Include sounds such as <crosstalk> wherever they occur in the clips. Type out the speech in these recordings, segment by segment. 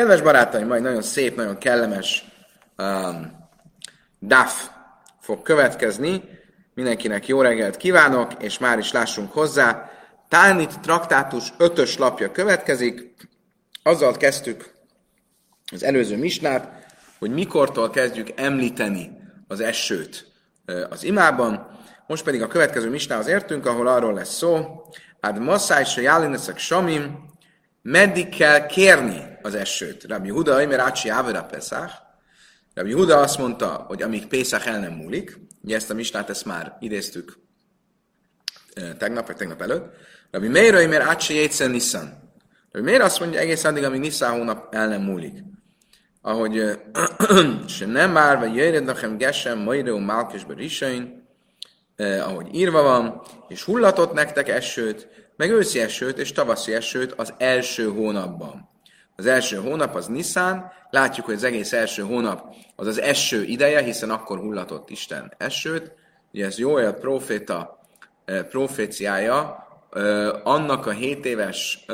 Kedves barátaim, majd nagyon szép, nagyon kellemes um, DAF fog következni. Mindenkinek jó reggelt kívánok, és már is lássunk hozzá. Tánit traktátus ötös lapja következik. Azzal kezdtük az előző misnát, hogy mikortól kezdjük említeni az esőt az imában. Most pedig a következő misnához értünk, ahol arról lesz szó, Ad masszáj se jálineszek samim, meddig kell kérni az esőt. Rabbi Huda, mert Ácsi Ávera Peszach. Rabbi Huda azt mondta, hogy amíg Pészach el nem múlik, ugye ezt a misnát ezt már idéztük tegnap, vagy tegnap előtt. Rabbi Meir, mert Ácsi Jétszen Nissan. Rabbi Meir azt mondja egész addig, amíg Nissan hónap el nem múlik. Ahogy se <clears throat> nem már, vagy jöjjön nekem gesem, majdó, málkesbe risain, ahogy írva van, és hullatott nektek esőt, meg őszi esőt és tavaszi esőt az első hónapban. Az első hónap az Nisztán, látjuk, hogy az egész első hónap az az eső ideje, hiszen akkor hullatott Isten esőt. Ugye ez Jóel proféta proféciája annak a 7 éves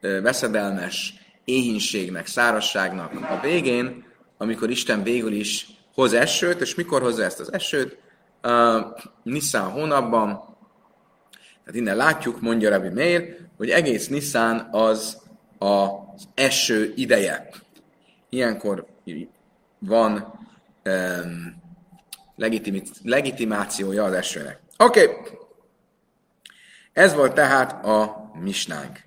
veszedelmes éhínségnek, szárasságnak a végén, amikor Isten végül is hoz esőt, és mikor hozza ezt az esőt? Uh, Nisztán hónapban, tehát innen látjuk, mondja Rabbi Meir, hogy egész Nisztán az az eső ideje. Ilyenkor van um, legitimációja az esőnek. Oké, okay. ez volt tehát a misnánk.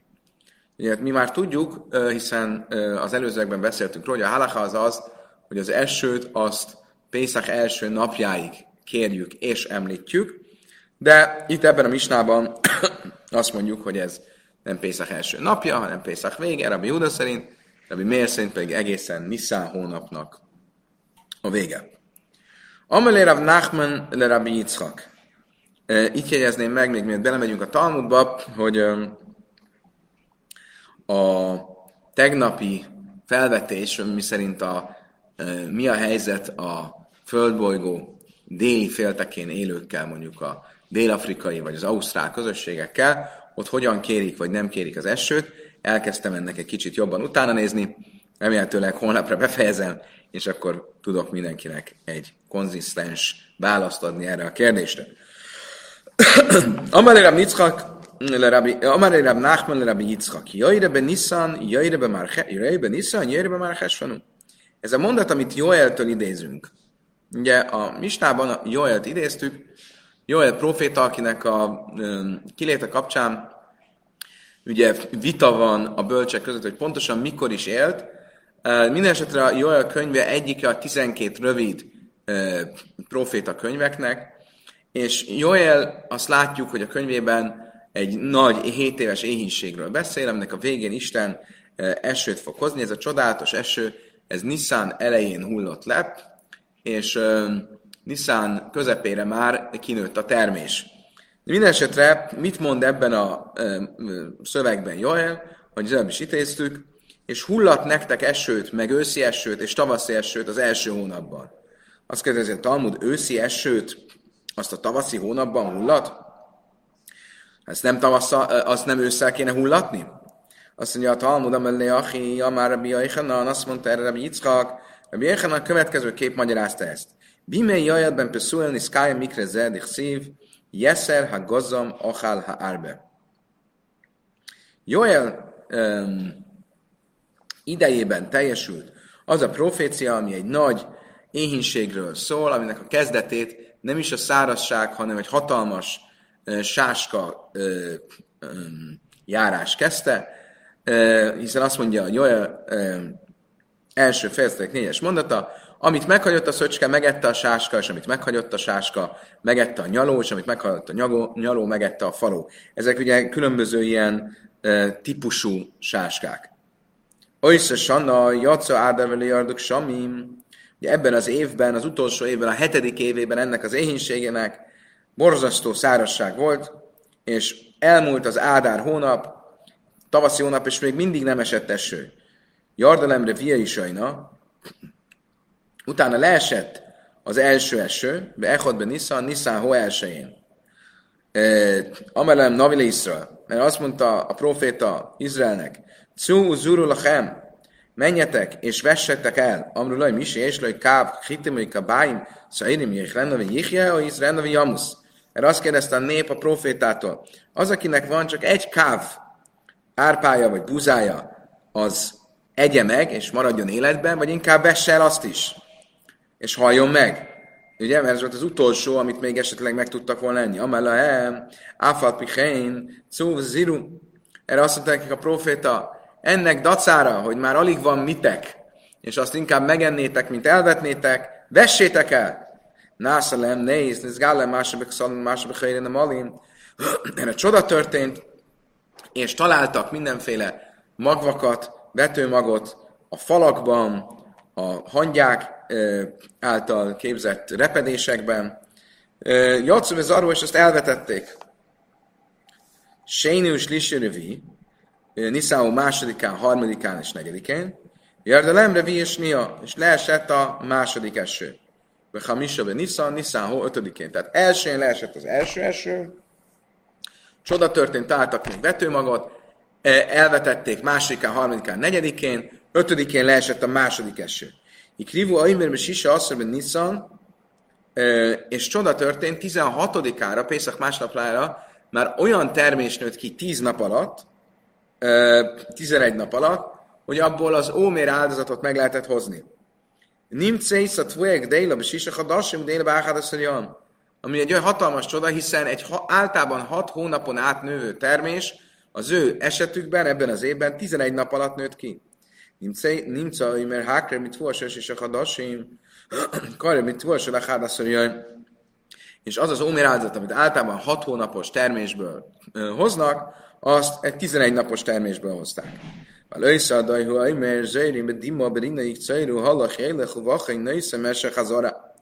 Ugye, mi már tudjuk, hiszen az előzőekben beszéltünk róla, hogy a halacha az az, hogy az esőt azt Pészak első napjáig kérjük és említjük, de itt ebben a misnában <coughs> azt mondjuk, hogy ez nem Pészak első napja, hanem Pészak vége, Rabbi Júda szerint, Rabbi Mér szerint pedig egészen Nisztán hónapnak a vége. Amelé Rav Nachman le Rabbi Yitzchak. Itt jegyezném meg, még miért belemegyünk a Talmudba, hogy a tegnapi felvetés, mi szerint a, mi a helyzet a földbolygó déli féltekén élőkkel, mondjuk a dél-afrikai vagy az ausztrál közösségekkel, ott hogyan kérik vagy nem kérik az esőt. Elkezdtem ennek egy kicsit jobban utána nézni, remélhetőleg holnapra befejezem, és akkor tudok mindenkinek egy konzisztens választ adni erre a kérdésre. <coughs> Amalé Rab Yitzchak, Amalé Rab Nachman Rabbi Yitzchak, Jaire be Nissan, Jaire be Nissan, Jaire be Marchesvanu. Ez a mondat, amit Joeltől idézünk. Ugye a Mistában Joelt idéztük, Joel proféta, akinek a kiléte kapcsán ugye vita van a bölcsek között, hogy pontosan mikor is élt. Mindenesetre a Joel könyve egyike a 12 rövid proféta könyveknek, és Joel azt látjuk, hogy a könyvében egy nagy 7 éves éhínségről beszél, aminek a végén Isten esőt fog hozni. Ez a csodálatos eső, ez Nissan elején hullott le, és Nissan közepére már kinőtt a termés. Minden esetre mit mond ebben a ö, ö, szövegben Joel, hogy az is idéztük, és hullat nektek esőt, meg őszi esőt, és tavaszi esőt az első hónapban. Azt kérdezi a Talmud, őszi esőt azt a tavaszi hónapban hullat? Ezt nem tavasszal, azt nem ősszel kéne hullatni? Azt mondja a Talmud, amellé achi, amár Rabbi Jaichanan, azt mondta erre Rabbi Yitzchak, a következő kép magyarázta ezt. Bime jajadben pesuel niszkája mikre zed szív, jeszer ha gazam achal ha árbe. Joel um, idejében teljesült az a profécia, ami egy nagy éhínségről szól, aminek a kezdetét nem is a szárazság, hanem egy hatalmas uh, sáska uh, um, járás kezdte, uh, hiszen azt mondja a Joel első fejezetek négyes mondata, amit meghagyott a szöcske, megette a sáska, és amit meghagyott a sáska, megette a nyaló, és amit meghagyott a nyaló, nyaló megette a faló. Ezek ugye különböző ilyen e, típusú sáskák. Oisza Sanna, Jaca Ádáveli Ardok Samim, ugye ebben az évben, az utolsó évben, a hetedik évében ennek az éhénységének borzasztó szárasság volt, és elmúlt az Ádár hónap, tavaszi hónap, és még mindig nem esett eső. Jardalemre Via Isajna, Utána leesett az első eső, be Echod be Nissan, Nissan ho elsőjén. Amelem Navile Israel, mert azt mondta a proféta Izraelnek, Cu zuru lachem, menjetek és vessetek el, amrulaj misi, és laj káv, hitimai kabáim, szairim, jich rendavi jihje, és rendavi jamusz. Erre azt kérdezte a nép a profétától. Az, akinek van csak egy káv árpája vagy buzája, az egye meg, és maradjon életben, vagy inkább vesse el azt is, és halljon meg. Ugye, mert ez volt az utolsó, amit még esetleg meg tudtak volna lenni. Amella he, áfalt pichein, cúv ziru. Erre azt mondta nekik a proféta, ennek dacára, hogy már alig van mitek, és azt inkább megennétek, mint elvetnétek, vessétek el. Nászalem, néz, néz, gállem, másabik szalom, másabik helyre malim. <clears throat> Erre csoda történt, és találtak mindenféle magvakat, vetőmagot a falakban, a hangyák által képzett repedésekben. Jatszum ez arról, és ezt elvetették. Sénius Lisjörövi, Niszáó másodikán, harmadikán és negyedikén, Jardalemre vi és Nia, és leesett a második eső. Hamisha be Niszan, Niszáó ötödikén. Tehát elsőn leesett az első eső, csoda történt, találtak még vetőmagot, elvetették másodikán, harmadikán, negyedikén, ötödikén leesett a második eső. Ikrivu Aimerbe Sisa Asszorben Nissan, és csoda történt, 16-ára, Pészak másnaplára már olyan termés nőtt ki 10 nap alatt, 11 nap alatt, hogy abból az ómér áldozatot meg lehetett hozni. Nimcész a tvojek déla, be sisa hadasim déla báhádaszorjan. Ami egy olyan hatalmas csoda, hiszen egy általában 6 hónapon át növő termés az ő esetükben, ebben az évben 11 nap alatt nőtt ki. נמצא אומר הקרא מתבוא של שישה חדשים, קרא מתבוא של אחד עשוריון. És az az ómér áldozat, amit általában 6 hónapos termésből hoznak, azt egy 11 napos termésből hozták. Valójszá dajhu aimer zöjrim be dimma berinnaik cajru hallach élech uvachai nősze mese hazara.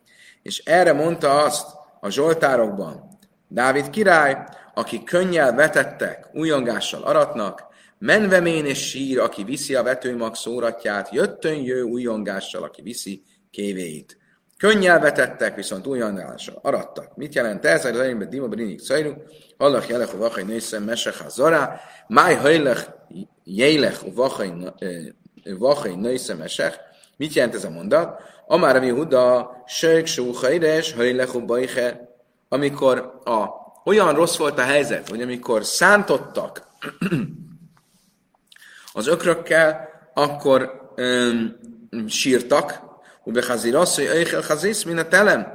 És erre mondta azt a Zsoltárokban, Dávid király, aki könnyel vetettek, újongással aratnak, Menvemén és sír, aki viszi a vetőmag szóratját, jöttön jő újongással, aki viszi kévéit. Könnyel vetettek, viszont újongással arattak. Mit jelent ez? Az elimbe dima brinik szajru, hallach jelech a vachai nőszem mesech zara, máj hajlech jélech a vachai nőszem mesech. Mit jelent ez a mondat? Amár a Huda, sejk sú hajres, hajlech bajhe, amikor a, olyan rossz volt a helyzet, hogy amikor szántottak az ökrökkel, akkor öm, sírtak, Ubehazir az, hogy Eichel Hazisz, mint a telem.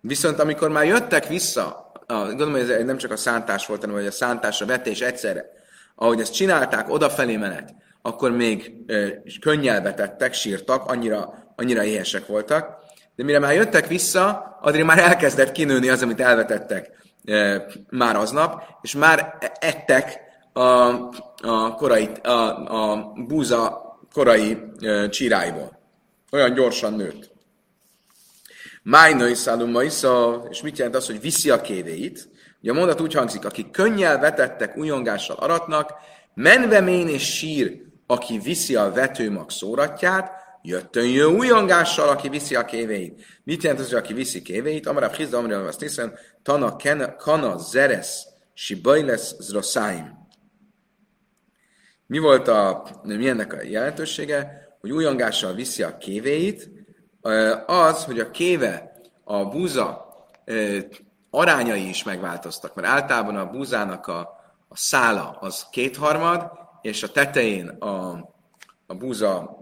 Viszont amikor már jöttek vissza, gondolom, hogy ez nem csak a szántás volt, hanem hogy a szántás, a vetés egyszerre, ahogy ezt csinálták, odafelé menet, akkor még ö, könnyel vetettek, sírtak, annyira, annyira éhesek voltak, de mire már jöttek vissza, addig már elkezdett kinőni az, amit elvetettek ö, már aznap, és már ettek a, a, korai, a, a búza korai e, csiráiból. Olyan gyorsan nőtt. Májnai szálummaisza, és mit jelent az, hogy viszi a kévéit? Ugye a mondat úgy hangzik, aki könnyel vetettek, újongással aratnak, menvemén és sír, aki viszi a vetőmag szóratját, jöttön jö újongással, aki viszi a kévéit. Mit jelent az, hogy aki viszi kévéit? Amarab hizda, amarab azt hiszem, tana kana zeres, sibajles zroszáim. Mi volt a, mi ennek a jelentősége? Hogy újongással viszi a kévéit, az, hogy a kéve, a búza arányai is megváltoztak, mert általában a búzának a, a szála az kétharmad, és a tetején a, a búza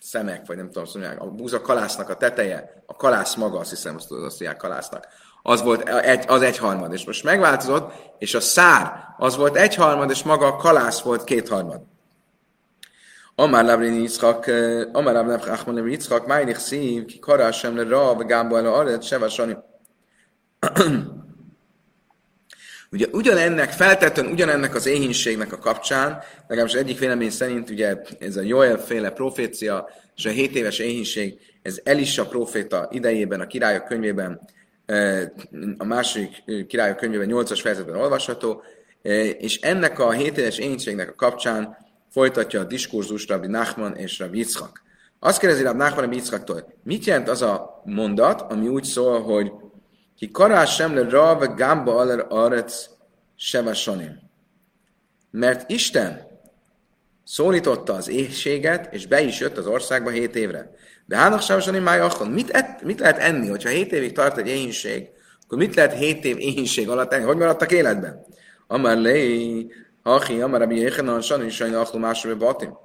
szemek, vagy nem tudom, szóval a búza kalásznak a teteje, a kalász maga, azt hiszem, azt, azt mondják kalásznak, az volt egy, az egyharmad, és most megváltozott, és a szár az volt egyharmad, és maga a kalász volt kétharmad. Amár Labrin Yitzchak, eh, Amár Labrin Achman Yitzchak, Májnik szív, ki karásem le rav, gámba el arret, sevasani. <clears throat> Ugye ugyanennek, feltetően ugyanennek az éhínségnek a kapcsán, legalábbis egyik vélemény szerint ugye ez a Joel féle profécia és a 7 éves éhínség, ez Elisa proféta idejében, a királyok könyvében a második királyok könyvében 8-as fejezetben olvasható, és ennek a 7 éves énségnek a kapcsán folytatja a diskurzus Rabbi Nachman és Rabbi Yitzchak. Azt kérdezi Rabbi Nachman Rabbi Yitzchaktól, mit jelent az a mondat, ami úgy szól, hogy ki karás sem le rav gamba aler arec sevasonim. Mert Isten szólította az éhséget, és be is jött az országba hét évre. De hának sávosan máj akkon. Mit, et, mit lehet enni, hogyha hét évig tart egy éhínség, akkor mit lehet hét év éhínség alatt enni? Hogy maradtak életben? Amar lé, Achi, Amar Rabbi Yechanan, Sani, Sajna, Achlu, Másra, Batim.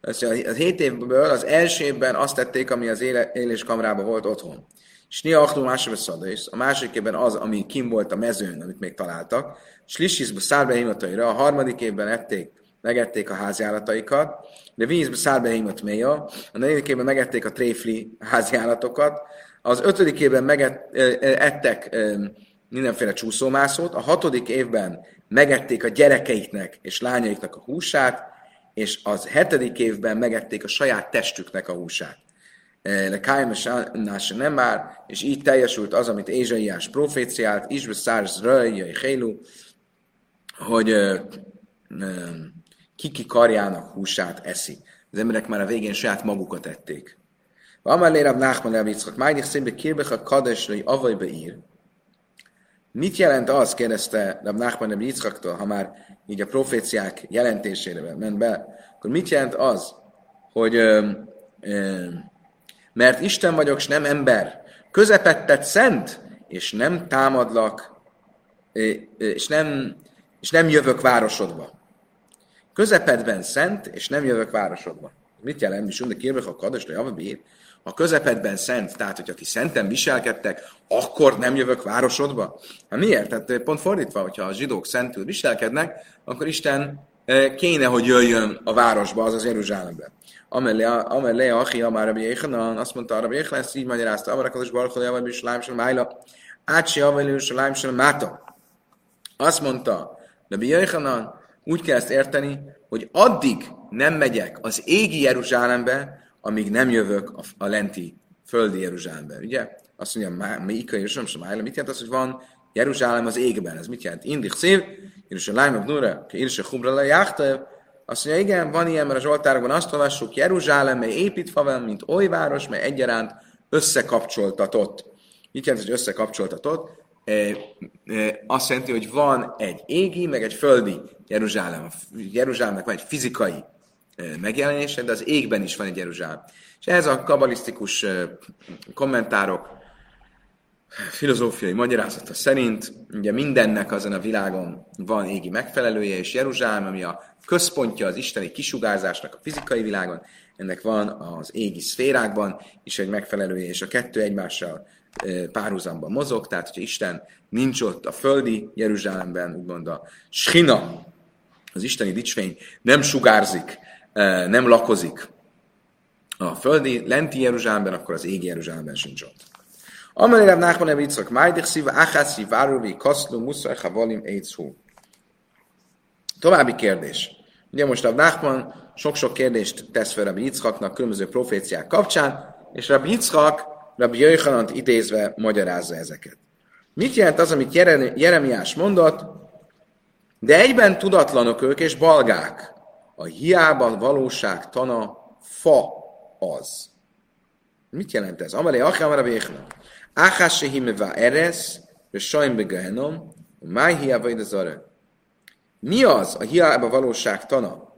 Az hét évből az első évben azt tették, ami az éle, éléskamrában volt otthon. És Nia Achlu, Másra, Szadais. A második évben az, ami kim volt a mezőn, amit még találtak. Slishizba, Szárbehimataira. A harmadik évben ették, megették a háziállataikat. De vízbe Szárbehimot méja. A negyedik évben megették a tréfli háziállatokat. Az ötödik évben meget, ettek mindenféle csúszómászót, a hatodik évben megették a gyerekeiknek és lányaiknak a húsát, és az hetedik évben megették a saját testüknek a húsát. Le Kájmes nem már, és így teljesült az, amit Ézsaiás proféciált, Isbe Szárz Röjjai Hélu, hogy kiki karjának húsát eszi. Az emberek már a végén saját magukat ették. Amar lérab Nachman el Yitzchak, májdik szénbe kirbech a kadesrai avajbe ír, Mit jelent az, kérdezte Rab Nachman Rab Yitzchaktól, ha már így a proféciák jelentésére ment be, akkor mit jelent az, hogy ö, ö, mert Isten vagyok, és nem ember, közepettet szent, és nem támadlak, és nem, és nem jövök városodba. Közepedben szent, és nem jövök városodba. Mit jelent? Mi sunde kérvek a kadas, de. A közepedben szent, tehát hogyha ti szenten viselkedtek, akkor nem jövök városodba? Hát miért? Tehát pont fordítva, hogyha a zsidók szentül viselkednek, akkor Isten kéne, hogy jöjjön a városba, azaz Jeruzsálembe. Amellé a Achi Amár Rabbi Jéhanan, azt mondta Rabbi Jéhanan, ezt így magyarázta, Amarakados Barkol, Javar Bisláim Sem Májla, Ácsi Bisláim Sem Máta. Azt mondta Rabbi Jéhanan, úgy kell ezt érteni, hogy addig nem megyek az égi Jeruzsálembe, amíg nem jövök a, a lenti földi Jeruzsálembe. Ugye? Azt mondja, mi Ika Jeruzsálem sem Mit jelent az, hogy van Jeruzsálem az égben? Ez mit jelent? Indik szív, Jeruzsálem Abnura, Irse Humra le Azt mondja, igen, van ilyen, mert a Zsoltárokban azt olvassuk, Jeruzsálem, mely építve van, mint oly város, mely egyaránt összekapcsoltatott. Mit jelent, hogy összekapcsoltatott? Azt jelenti, hogy van egy égi, meg egy földi Jeruzsálem. Jeruzsálemnek van egy fizikai megjelenése, de az égben is van egy Jeruzsálem. És ez a kabalisztikus kommentárok filozófiai magyarázata szerint ugye mindennek azon a világon van égi megfelelője, és Jeruzsálem, ami a központja az isteni kisugárzásnak a fizikai világon, ennek van az égi szférákban is egy megfelelője, és a kettő egymással párhuzamban mozog, tehát hogyha Isten nincs ott a földi Jeruzsálemben, úgymond a Schina, az isteni dicsfény nem sugárzik nem lakozik a földi, lenti Jeruzsálemben, akkor az égi Jeruzsálemben sincs ott. Amelé Rav Nachman Ev Yitzchak, Májdich Szíva, Acháci, Váruvi, Kaszló, Muszaj, Havalim, Eitzhú. További kérdés. Ugye most Rav Nachman sok-sok kérdést tesz fel Rabbi Yitzchaknak különböző proféciák kapcsán, és Rabbi Yitzchak Rabbi Jöjhanant idézve magyarázza ezeket. Mit jelent az, amit Jeremiás mondott? De egyben tudatlanok ők és balgák. A hiában valóság tana fa az. Mit jelent ez? Amalé achám a béchna. Áhás se himeva eres, és sajn begehenom, máj hiába ide zare. Mi az a hiába valóság tana,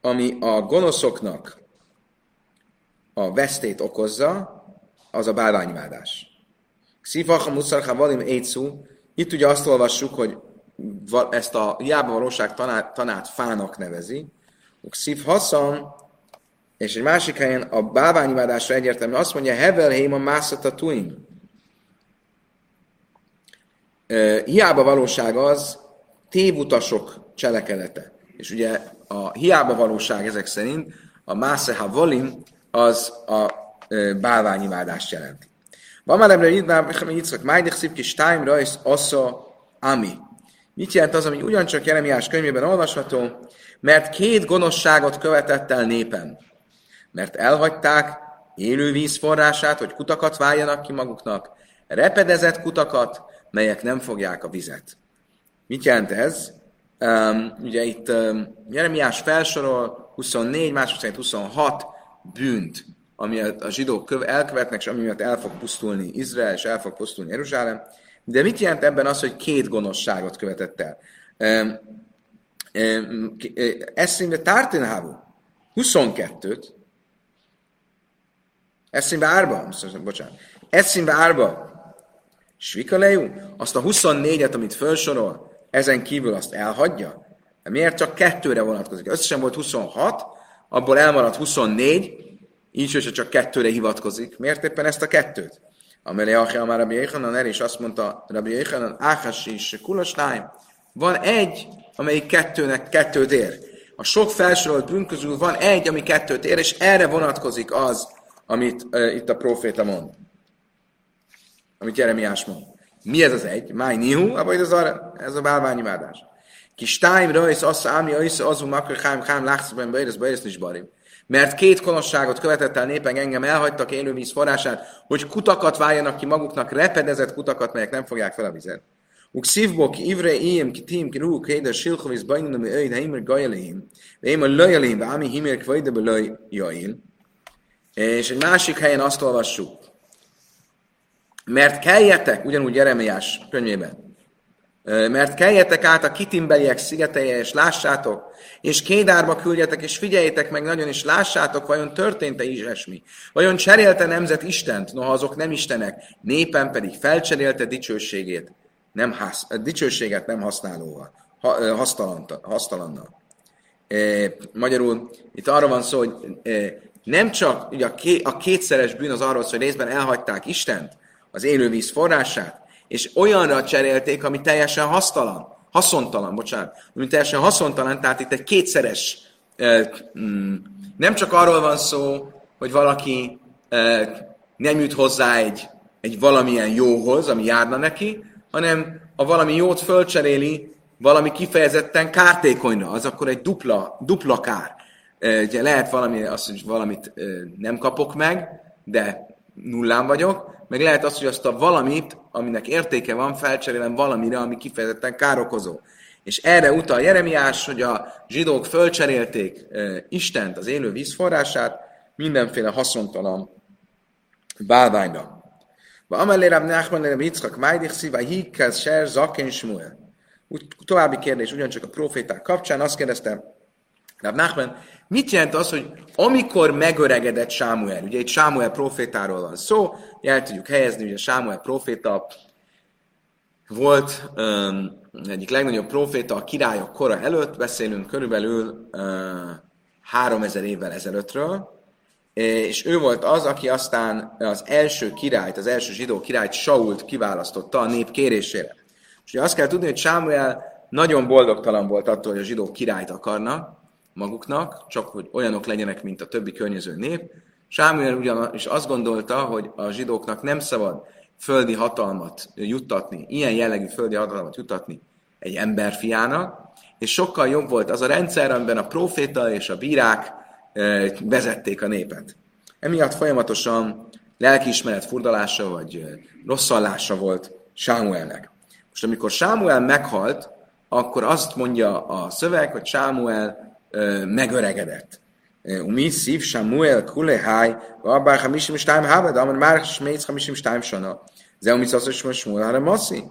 ami a gonoszoknak a vesztét okozza, az a bálványimádás. Szívach muszarcha valim étszú, itt ugye azt olvassuk, hogy ezt a hiába valóság tanát, tanát fának nevezi. Szív haszam, és egy másik helyen a báványimádásra egyértelműen azt mondja, Hevel héma mászata tuim. Hiába valóság az tévutasok cselekedete. És ugye a hiába valóság ezek szerint, a Máseha Volim az a bálványimádást jelenti. Van már ebben Yitzhak, Májdik Szipki, Stein, Rajsz, Ossa, Ami. Mit jelent az, ami ugyancsak Jeremiás könyvében olvasható? Mert két gonoszságot követett el népen. Mert elhagyták élő víz hogy kutakat váljanak ki maguknak, repedezett kutakat, melyek nem fogják a vizet. Mit jelent ez? Um, ugye itt um, Jeremiás felsorol 24, mások szerint 26 bűnt, ami a zsidók elkövetnek, és ami miatt el fog pusztulni Izrael, és el fog pusztulni Jeruzsálem. De mit jelent ebben az, hogy két gonoszságot követett el? Eszimbe tártinhávu 22-t, eszimbe árba, bocsánat, eszimbe árba, svikalejú, azt a 24-et, amit felsorol, ezen kívül azt elhagyja? Miért csak kettőre vonatkozik? Összesen volt 26, abból elmaradt 24, így, hogyha csak kettőre hivatkozik. Miért éppen ezt a kettőt? Amelé Achia már Rabbi Yechanan el, azt mondta Rabbi Yechanan, Áhás és Kulosnáim, van egy, amelyik kettőnek kettőt ér. A sok felsorolt bűn közül van egy, ami kettőt ér, és erre vonatkozik az, amit uh, itt a proféta mond. Amit Jeremiás mond. Mi ez az egy? Máj nihu, vagy ez a, ez a bálványimádás. Kis tájm rajsz, azt ámi, az azum, akkor hám, hám, lákszabban, bajresz, bajresz, nincs barim mert két konosságot követett el népen engem, elhagytak élővíz forrását, hogy kutakat váljanak ki maguknak, repedezett kutakat, melyek nem fogják fel a vizet. Uk szívbok ivre iem kitim kirú kéder silchoviz bajnun, ami öjd heimer gajaléhim, én a löjaléhim, ami himer kvajde be löjail. És egy másik helyen azt olvassuk, mert keljetek, ugyanúgy Jeremiás könyvében, mert keljetek át a kitimbeliek szigeteje, és lássátok, és Kédárba küldjetek, és figyeljétek meg nagyon, és lássátok, vajon történt-e is esmi. Vajon cserélte nemzet Istent, noha azok nem Istenek, népen pedig felcserélte dicsőségét, nem ház, dicsőséget nem használóval, ha, hasztalannal. Magyarul itt arra van szó, hogy nem csak ugye a, ké, a kétszeres bűn az arról szó, hogy részben elhagyták Istent, az élővíz forrását, és olyanra cserélték, ami teljesen hasztalan, haszontalan, bocsánat, ami teljesen haszontalan, tehát itt egy kétszeres, mm, nem csak arról van szó, hogy valaki nem jut hozzá egy, egy valamilyen jóhoz, ami járna neki, hanem a valami jót fölcseréli valami kifejezetten kártékonyra, az akkor egy dupla, dupla kár. Ugye lehet valami, azt, hogy valamit nem kapok meg, de nullán vagyok, meg lehet az, hogy azt a valamit, aminek értéke van, felcserélem valamire, ami kifejezetten károkozó. És erre utal Jeremiás, hogy a zsidók fölcserélték Istent, az élő vízforrását, mindenféle haszontalan bálványra. Amellé Rab Nachman Rab Yitzchak Májdich Szíva Hikkel Ser Zaken Shmuel. További kérdés, ugyancsak a proféták kapcsán, azt kérdezte Rab Nachman, Mit jelent az, hogy amikor megöregedett Sámuel, ugye egy Sámuel profétáról van szó, el tudjuk helyezni, a Sámuel proféta volt um, egyik legnagyobb proféta a királyok kora előtt, beszélünk körülbelül uh, 3000 évvel ezelőttről, és ő volt az, aki aztán az első királyt, az első zsidó királyt, Sault kiválasztotta a nép kérésére. És ugye azt kell tudni, hogy Sámuel nagyon boldogtalan volt attól, hogy a zsidók királyt akarnak, maguknak, csak hogy olyanok legyenek, mint a többi környező nép. Sámuel ugyanis azt gondolta, hogy a zsidóknak nem szabad földi hatalmat juttatni, ilyen jellegű földi hatalmat juttatni egy emberfiának, és sokkal jobb volt az a rendszer, amiben a proféta és a bírák vezették a népet. Emiatt folyamatosan lelkiismeret furdalása vagy rosszallása volt Sámuelnek. Most amikor Sámuel meghalt, akkor azt mondja a szöveg, hogy Sámuel megöregedett. ומי סיב שמואל כולי היי, וארבע חמישים ושתיים הבד, אמר már שמייץ חמישים ושתיים שנה. זהו מצווה שמו שמואל הרמוסzi.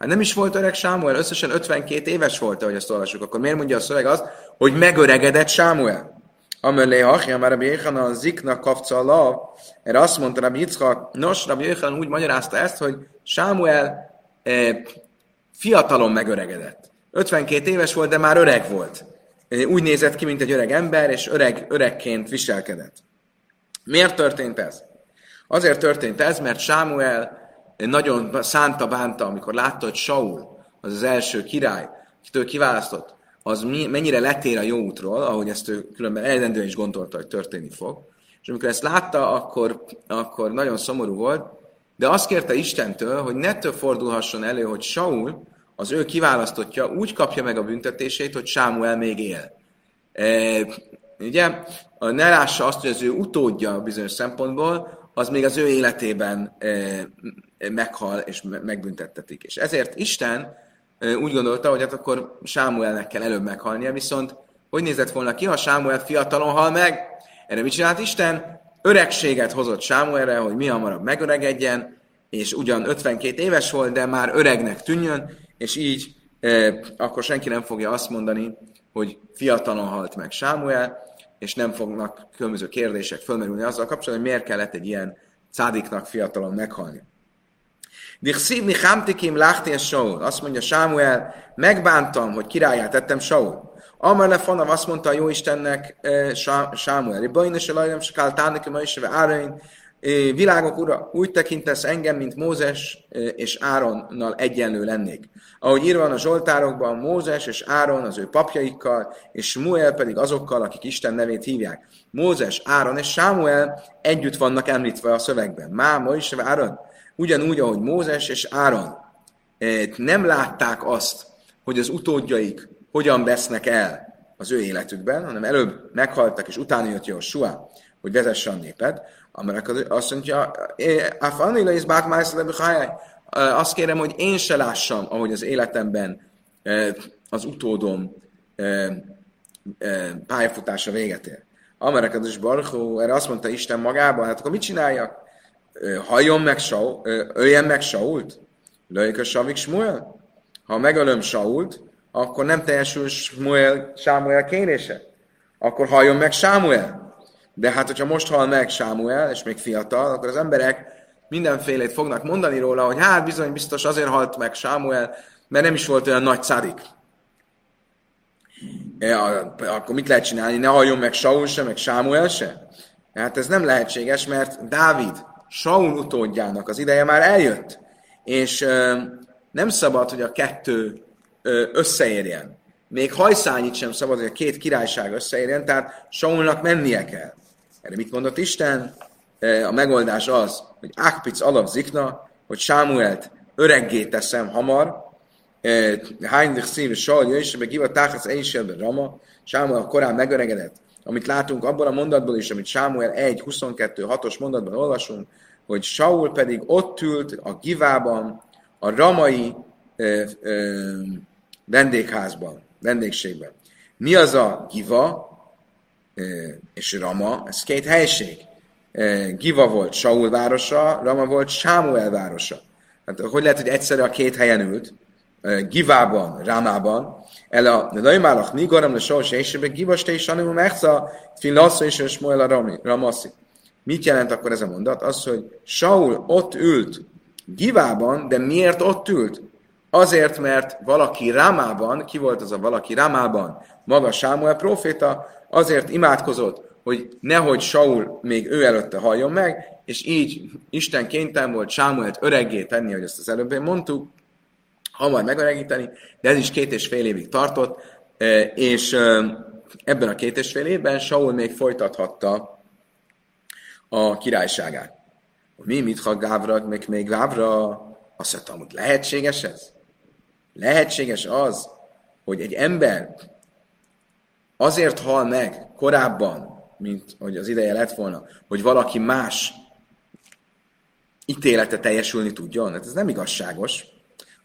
Hát nem is volt öreg Sámuel, összesen 52 éves volt, ahogy ezt olvasjuk. Akkor miért mondja a szöveg azt, hogy megöregedett Sámuel? Amelé Achia, már Rabbi Yechanan zikna kafca lav, erre azt mondta Rabbi Yitzchak, nos, Rabbi Yechanan úgy magyarázta ezt, hogy Sámuel eh, fiatalon megöregedett. 52 éves volt, de már öreg volt úgy nézett ki, mint egy öreg ember, és öreg, öregként viselkedett. Miért történt ez? Azért történt ez, mert Sámuel nagyon szánta bánta, amikor látta, hogy Saul, az az első király, akit ő kiválasztott, az mennyire letér a jó útról, ahogy ezt ő különben eredendően is gondolta, hogy történni fog. És amikor ezt látta, akkor, akkor nagyon szomorú volt, de azt kérte Istentől, hogy ne fordulhasson elő, hogy Saul, az ő kiválasztottja úgy kapja meg a büntetését, hogy Sámuel még él. E, ugye, ne lássa azt, hogy az ő utódja bizonyos szempontból, az még az ő életében e, meghal és megbüntettetik. És ezért Isten e, úgy gondolta, hogy hát akkor Sámuelnek kell előbb meghalnia, viszont hogy nézett volna ki, ha Sámuel fiatalon hal meg? Erre mit csinált Isten? Öregséget hozott Sámuelre, hogy mi hamarabb megöregedjen, és ugyan 52 éves volt, de már öregnek tűnjön, és így akkor senki nem fogja azt mondani, hogy fiatalon halt meg Sámuel, és nem fognak különböző kérdések fölmerülni azzal kapcsolatban, hogy miért kellett egy ilyen cádiknak fiatalon meghalni. Dichszívni hámtikim láhti a Saul. Azt mondja Sámuel, megbántam, hogy királyát tettem Saul. Amar le fanav azt mondta a Jóistennek Sámuel, Bajna se lajlem se kál tánik, ma is Árain, világok ura, úgy tekintesz engem, mint Mózes és Áronnal egyenlő lennék. Ahogy írva van a Zsoltárokban, Mózes és Áron az ő papjaikkal, és Samuel pedig azokkal, akik Isten nevét hívják. Mózes, Áron és Sámuel együtt vannak említve a szövegben. Má, ma is Áron. Ugyanúgy, ahogy Mózes és Áron nem látták azt, hogy az utódjaik hogyan vesznek el az ő életükben, hanem előbb meghaltak, és utána jött Joshua, hogy vezesse a népet, Amerek azt mondja, Afanila is azt kérem, hogy én se lássam, ahogy az életemben az utódom pályafutása véget ér. Amerek is Barchó, erre azt mondta Isten magában, hát akkor mit csináljak? Halljon meg Saul, öljen meg Sault? Lőjük a Savik Smuel? Ha megölöm Sault, akkor nem teljesül Smuel, Sámuel kérése. Akkor halljon meg Sámuel. De hát, hogyha most hal meg Sámuel, és még fiatal, akkor az emberek mindenfélét fognak mondani róla, hogy hát bizony biztos azért halt meg Sámuel, mert nem is volt olyan nagy szárik. E, akkor mit lehet csinálni? Ne halljon meg Saul se, meg Sámuel se? Hát ez nem lehetséges, mert Dávid, Saul utódjának az ideje már eljött. És ö, nem szabad, hogy a kettő ö, összeérjen. Még hajszányit sem szabad, hogy a két királyság összeérjen, tehát Saulnak mennie kell. Erre mit mondott Isten? E, a megoldás az, hogy Ákpic alapzikna, hogy Sámuelt öreggé teszem hamar, e, Heinrich szív Saul jöjjön, meg Giva Táchasz Eiselben Rama, Sámuel korán megöregedett. Amit látunk abból a mondatból is, amit Sámuel 1, 22, 6-os mondatban olvasunk, hogy Saul pedig ott ült a Givában, a ramai ö, ö, vendégházban, vendégségben. Mi az a Giva? És Rama, ez két helység. Giva volt Saul városa, Rama volt Sámuel városa. Hát hogy lehet, hogy egyszerre a két helyen ült? Givában, Rámában, el a Naimalach Nigoram le Saul se Giva ste is Animu Mechza, Filassza és Smuel a Ramaszi. Mit jelent akkor ez a mondat? Az, hogy Saul ott ült Givában, de miért ott ült? Azért, mert valaki Rámában, ki volt az a valaki Rámában? Maga Sámuel proféta, azért imádkozott, hogy nehogy Saul még ő előtte halljon meg, és így Isten kénytelen volt Sámuelt öreggé tenni, hogy ezt az előbb mondtuk, hamar megöregíteni, de ez is két és fél évig tartott, e, és e, ebben a két és fél évben Saul még folytathatta a királyságát. Mi mit ha Gávra, meg még Gávra, azt mondtam, hogy lehetséges ez? Lehetséges az, hogy egy ember azért hal meg korábban, mint hogy az ideje lett volna, hogy valaki más ítélete teljesülni tudjon. Hát ez nem igazságos.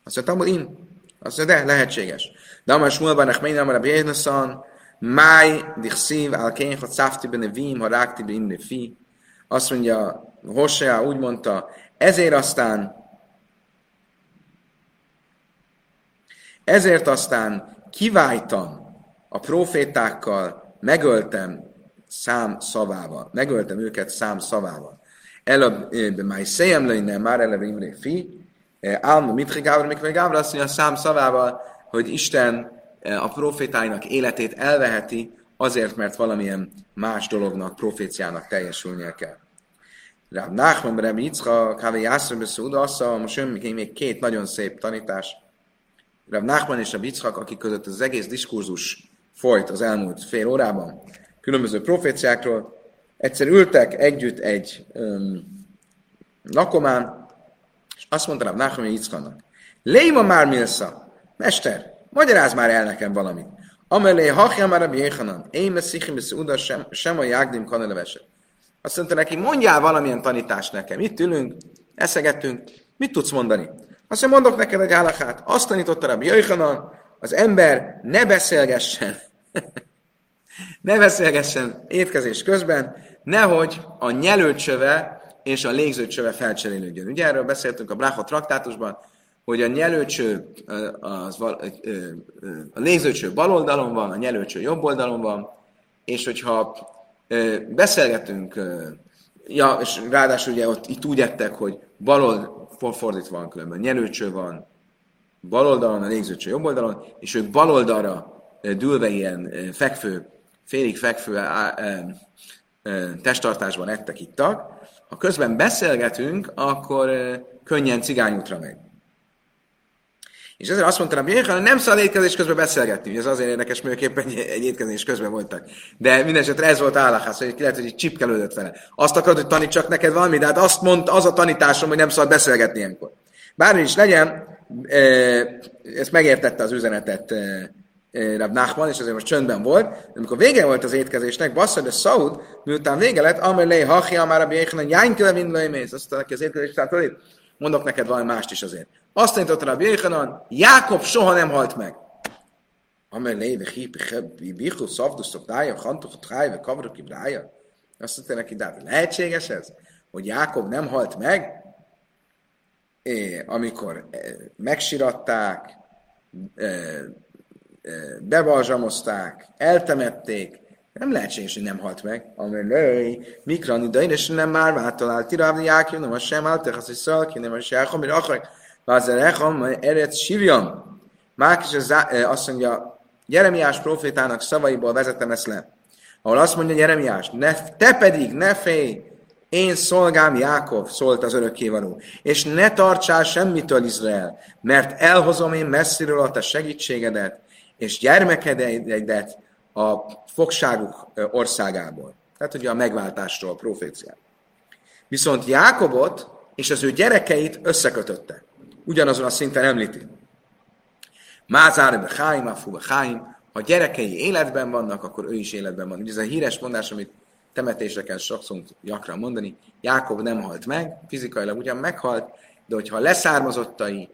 Azt mondtam, hogy én. Azt mondja, de lehetséges. De amás múlva nech nem a Bénaszan, máj dichszív, al kén, hogy szafti benne vím, ha rákti benne fi. Azt mondja, Hosea úgy mondta, ezért aztán ezért aztán kiváltam a profétákkal megöltem szám szavával, megöltem őket szám szavával. El a máj szejem lenne már eleve imré fi, álma mitri gábra, mikor gábra azt mondja a szám szavával, hogy Isten a profétáinak életét elveheti, azért, mert valamilyen más dolognak, proféciának teljesülnie kell. Ráb Nachman, Reb Yitzchak, Kávé Jászra, Beszúda, most jön még két nagyon szép tanítás. Ráb Nachman és a Yitzchak, akik között az egész diskurzus folyt az elmúlt fél órában, különböző proféciákról. Egyszer ültek együtt egy um, lakomán, és azt mondta rá Nachman Yitzchanak, Léma már Milsza, mester, magyaráz már el nekem valamit. Amelé hachja már a Jéhanan, én messzichim beszúda sem, sem a jágdim kaneleveset. Azt mondta neki, mondjál valamilyen tanítást nekem. Itt ülünk, eszegettünk, mit tudsz mondani? Azt mondja, mondok neked egy állakát. Azt tanította Rabbi Jöjhanan, az ember ne beszélgessen ne beszélgessen étkezés közben, nehogy a nyelőcsöve és a légzőcsöve felcserélődjön. Ugye erről beszéltünk a Brachot traktátusban, hogy a nyelőcső, az, a nézőcső bal oldalon van, a nyelőcső jobb oldalon van, és hogyha beszélgetünk, ja, és ráadásul ugye ott itt úgy ettek, hogy bal oldalon, fordítva van különben, nyelőcső van, bal oldalon, a nézőcső jobb oldalon, és ők bal oldalra dülve ilyen fekvő, félig fekvő testtartásban ettek, ittak. Ha közben beszélgetünk, akkor könnyen cigányútra megy. És ezért azt mondta hogy nem szabad étkezés közben beszélgetni. Ez azért érdekes, mert éppen egy étkezés közben voltak. De minden esetre ez volt álláház, hogy lehet, hogy egy csipkelődött vele. Azt akarod, hogy tanítsak neked valami, de hát azt mondta, az a tanításom, hogy nem szabad beszélgetni ilyenkor. Bármi is legyen, ezt megértette az üzenetet Rab Nachman, és azért most csöndben volt, de amikor vége volt az étkezésnek, basszor, de Saud, miután vége lett, amelé hachi, már a Jéhanan, jányköle, mind lejmész. Azt mondta az étkezés, tehát mondok neked valami mást is azért. Azt tanította Rabbi Jéhanan, Jákob soha nem halt meg. Amelé, bichu, szavdu, szokdája, hantuk, trájve, kavruk, ibrája. Azt mondta neki, de hát lehetséges ez, hogy Jákob nem halt meg, é, amikor megsiratták, bebalzsamozták, eltemették, nem lehetséges, hogy nem halt meg. Amelői, mikrani, de én is nem már váltalált. Tirávni jákjú, nem a sem állt, az is szalki, nem a sem, amire akarok. Vázerecham, erec sírjam. Mák is azt mondja, Jeremiás profétának szavaiból vezetem ezt le. Ahol azt mondja Jeremiás, ne, te pedig ne félj, én szolgám Jákov, szólt az örökkévaló, és ne tartsál semmitől Izrael, mert elhozom én messziről a te segítségedet, és gyermekedet a fogságuk országából. Tehát ugye a megváltásról a proféciát. Viszont Jákobot és az ő gyerekeit összekötötte. Ugyanazon a szinten említi. Mázár beháim, afu beháim, ha gyerekei életben vannak, akkor ő is életben van. Ugye ez a híres mondás, amit temetésre kell sokszor gyakran mondani, Jákob nem halt meg, fizikailag ugyan meghalt, de hogyha leszármazottai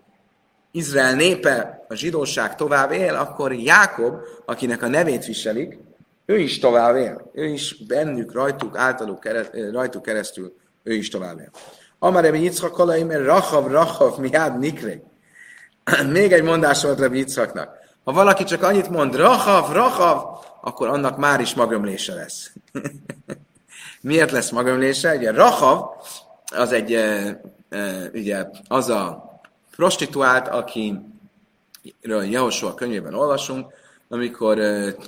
Izrael népe, a zsidóság tovább él, akkor Jákob, akinek a nevét viselik, ő is tovább él. Ő is bennük, rajtuk, általuk rajtuk keresztül, ő is tovább él. Amarebe Yitzchak kalai, mert rachav, rachav, miád nikre. <clears throat> Még egy mondás volt Rebbe Yitzchaknak. Ha valaki csak annyit mond, rachav, rachav, akkor annak már is magömlése lesz. <laughs> Miért lesz magömlése? Ugye rachav, az egy, ugye, az a prostituált, akiről Jehosua könyvében olvasunk, amikor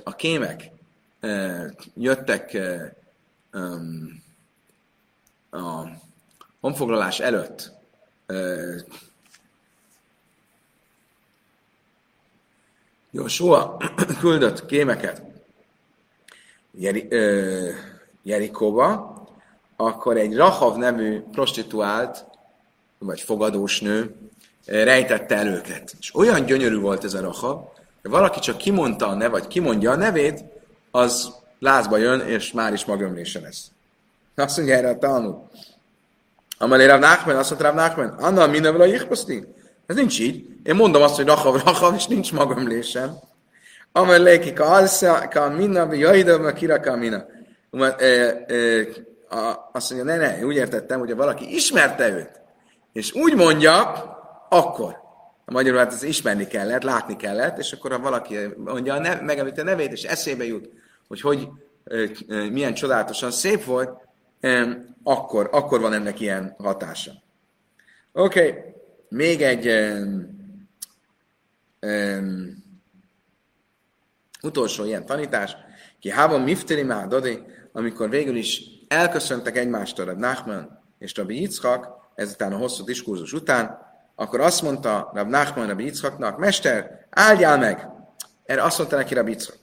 a kémek jöttek a honfoglalás előtt Joshua <coughs> küldött kémeket Jeri, Jerikóba, akkor egy Rahav nevű prostituált, vagy fogadós nő rejtette el őket. És olyan gyönyörű volt ez a raha, hogy valaki csak kimondta a neve, vagy kimondja a nevét, az lázba jön, és már is magömlése lesz. Azt mondja erre a Talmud. Amelé Rav Nachman, azt mondta Rav Nachman, Anna, minden a ihposzti? Ez nincs így. Én mondom azt, hogy rahav, rahav, és nincs magömlésem. Amelé ki ka alsza, ka minna, jaidom, kiraka minna. Azt mondja, ne, ne, úgy értettem, hogy valaki ismerte őt, és úgy mondja, akkor. A magyarul hát ezt ismerni kellett, látni kellett, és akkor ha valaki mondja, a nev, megemlíti a nevét, és eszébe jut, hogy hogy milyen csodálatosan szép volt, akkor, akkor van ennek ilyen hatása. Oké, okay. még egy um, um, utolsó ilyen tanítás, ki hában mifteri már dodi, amikor végül is elköszöntek egymástól a Nachman és Rabbi Yitzchak, ezután a hosszú diskurzus után, akkor azt mondta Rab Nachman Rabbi Yitzchaknak, Mester, áldjál meg! Erre azt mondta neki Rabbi Yitzchak.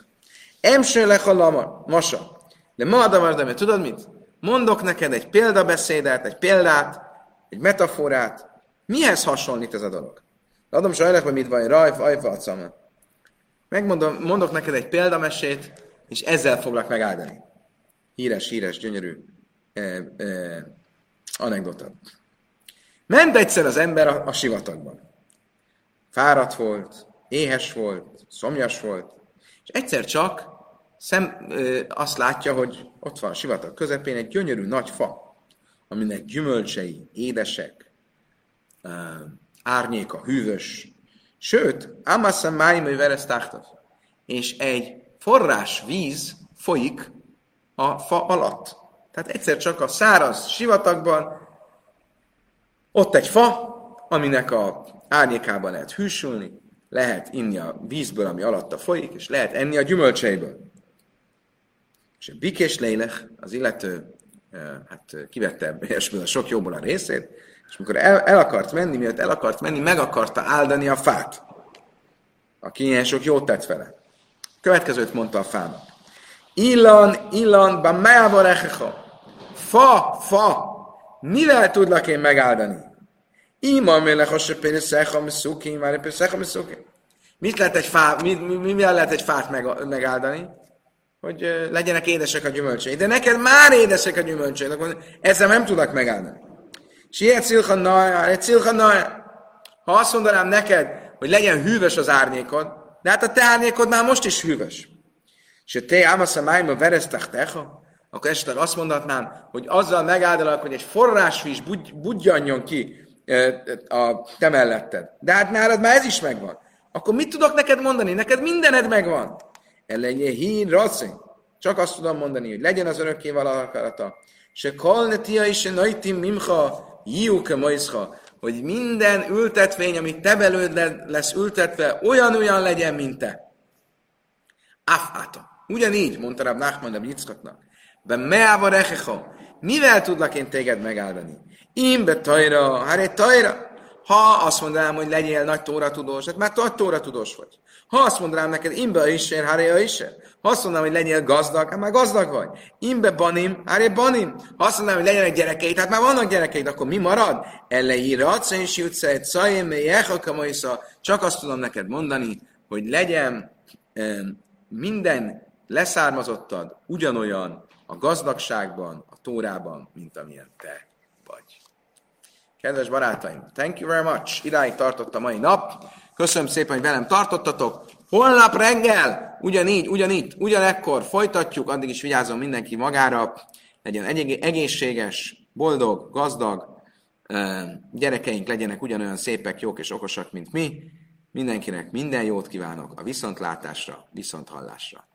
Emső lama, masa. De ma adamar, de tudod mit? Mondok neked egy példabeszédet, egy példát, egy metaforát. Mihez hasonlít ez a dolog? Adom sajnálok, mit van, rajf, ajfa, Megmondom, mondok neked egy példamesét, és ezzel foglak megáldani. Híres, híres, gyönyörű eh, eh, anekdota. Ment egyszer az ember a, a sivatagban. Fáradt volt, éhes volt, szomjas volt, és egyszer csak szem, ö, azt látja, hogy ott van a sivatag közepén egy gyönyörű nagy fa, aminek gyümölcsei édesek, ö, árnyéka, hűvös. Sőt, Amassa Máimai Veresztáhtav. És egy forrás víz folyik a fa alatt. Tehát egyszer csak a száraz sivatagban ott egy fa, aminek a árnyékában lehet hűsülni, lehet inni a vízből, ami alatta folyik, és lehet enni a gyümölcseiből. És a bikés lélek, az illető, hát kivette ebből a sok jóból a részét, és amikor el, el akart menni, miatt el akart menni, meg akarta áldani a fát, aki ilyen sok jót tett vele. Következőt mondta a fának. Illan, illan, ba meába. Fa, fa, mivel tudlak én megáldani? Ima mélek a söpéni szecha miszuki, már éppen szecha miszuki. Mit lehet egy fá, mi, mi, mivel lehet egy fát meg, megáldani? Hogy uh, legyenek édesek a gyümölcsei. De neked már édesek a gyümölcsei, akkor ezzel nem tudok megáldani. Siet cilcha naja, cilcha naja. Ha azt mondanám neked, hogy legyen hűvös az árnyékod, de hát a te árnyékod már most is hűvös. És te ámasz a májma veresztek akkor esetleg azt mondhatnám, hogy azzal megáldalak, hogy egy forrásvíz budjanjon ki a te melletted. De hát nálad már ez is megvan. Akkor mit tudok neked mondani? Neked mindened megvan. Ellenje hín raci. Csak azt tudom mondani, hogy legyen az örökké valakarata. Se kalnetia is se najtim mimcha, jiuke majszha, hogy minden ültetvény, ami te belőd lesz ültetve, olyan-olyan legyen, mint te. Afáta. Ugyanígy, mondta Rab Nachman a Yitzchaknak. Be meáva rechecha. Mivel tudlak én téged megáldani? Imbe tajra, hát tajra. Ha azt mondanám, hogy legyél nagy tóra tudós, hát már nagy tóra tudós vagy. Ha azt mondanám neked, imbe is ér, háréja is. Ha azt mondanám, hogy legyél gazdag, hát már gazdag vagy. Imbe banim, háré banim. Ha azt mondanám, hogy legyenek gyerekeid, hát már vannak gyerekeid, akkor mi marad? Elleír és jutsz egy szajém, csak azt tudom neked mondani, hogy legyen minden leszármazottad ugyanolyan a gazdagságban, a tórában, mint amilyen te vagy. Kedves barátaim, thank you very much. Idáig tartott a mai nap. Köszönöm szépen, hogy velem tartottatok. Holnap reggel, ugyanígy, ugyanígy, ugyanekkor folytatjuk, addig is vigyázom mindenki magára, legyen egészséges, boldog, gazdag, gyerekeink legyenek ugyanolyan szépek, jók és okosak, mint mi. Mindenkinek minden jót kívánok a viszontlátásra, viszonthallásra.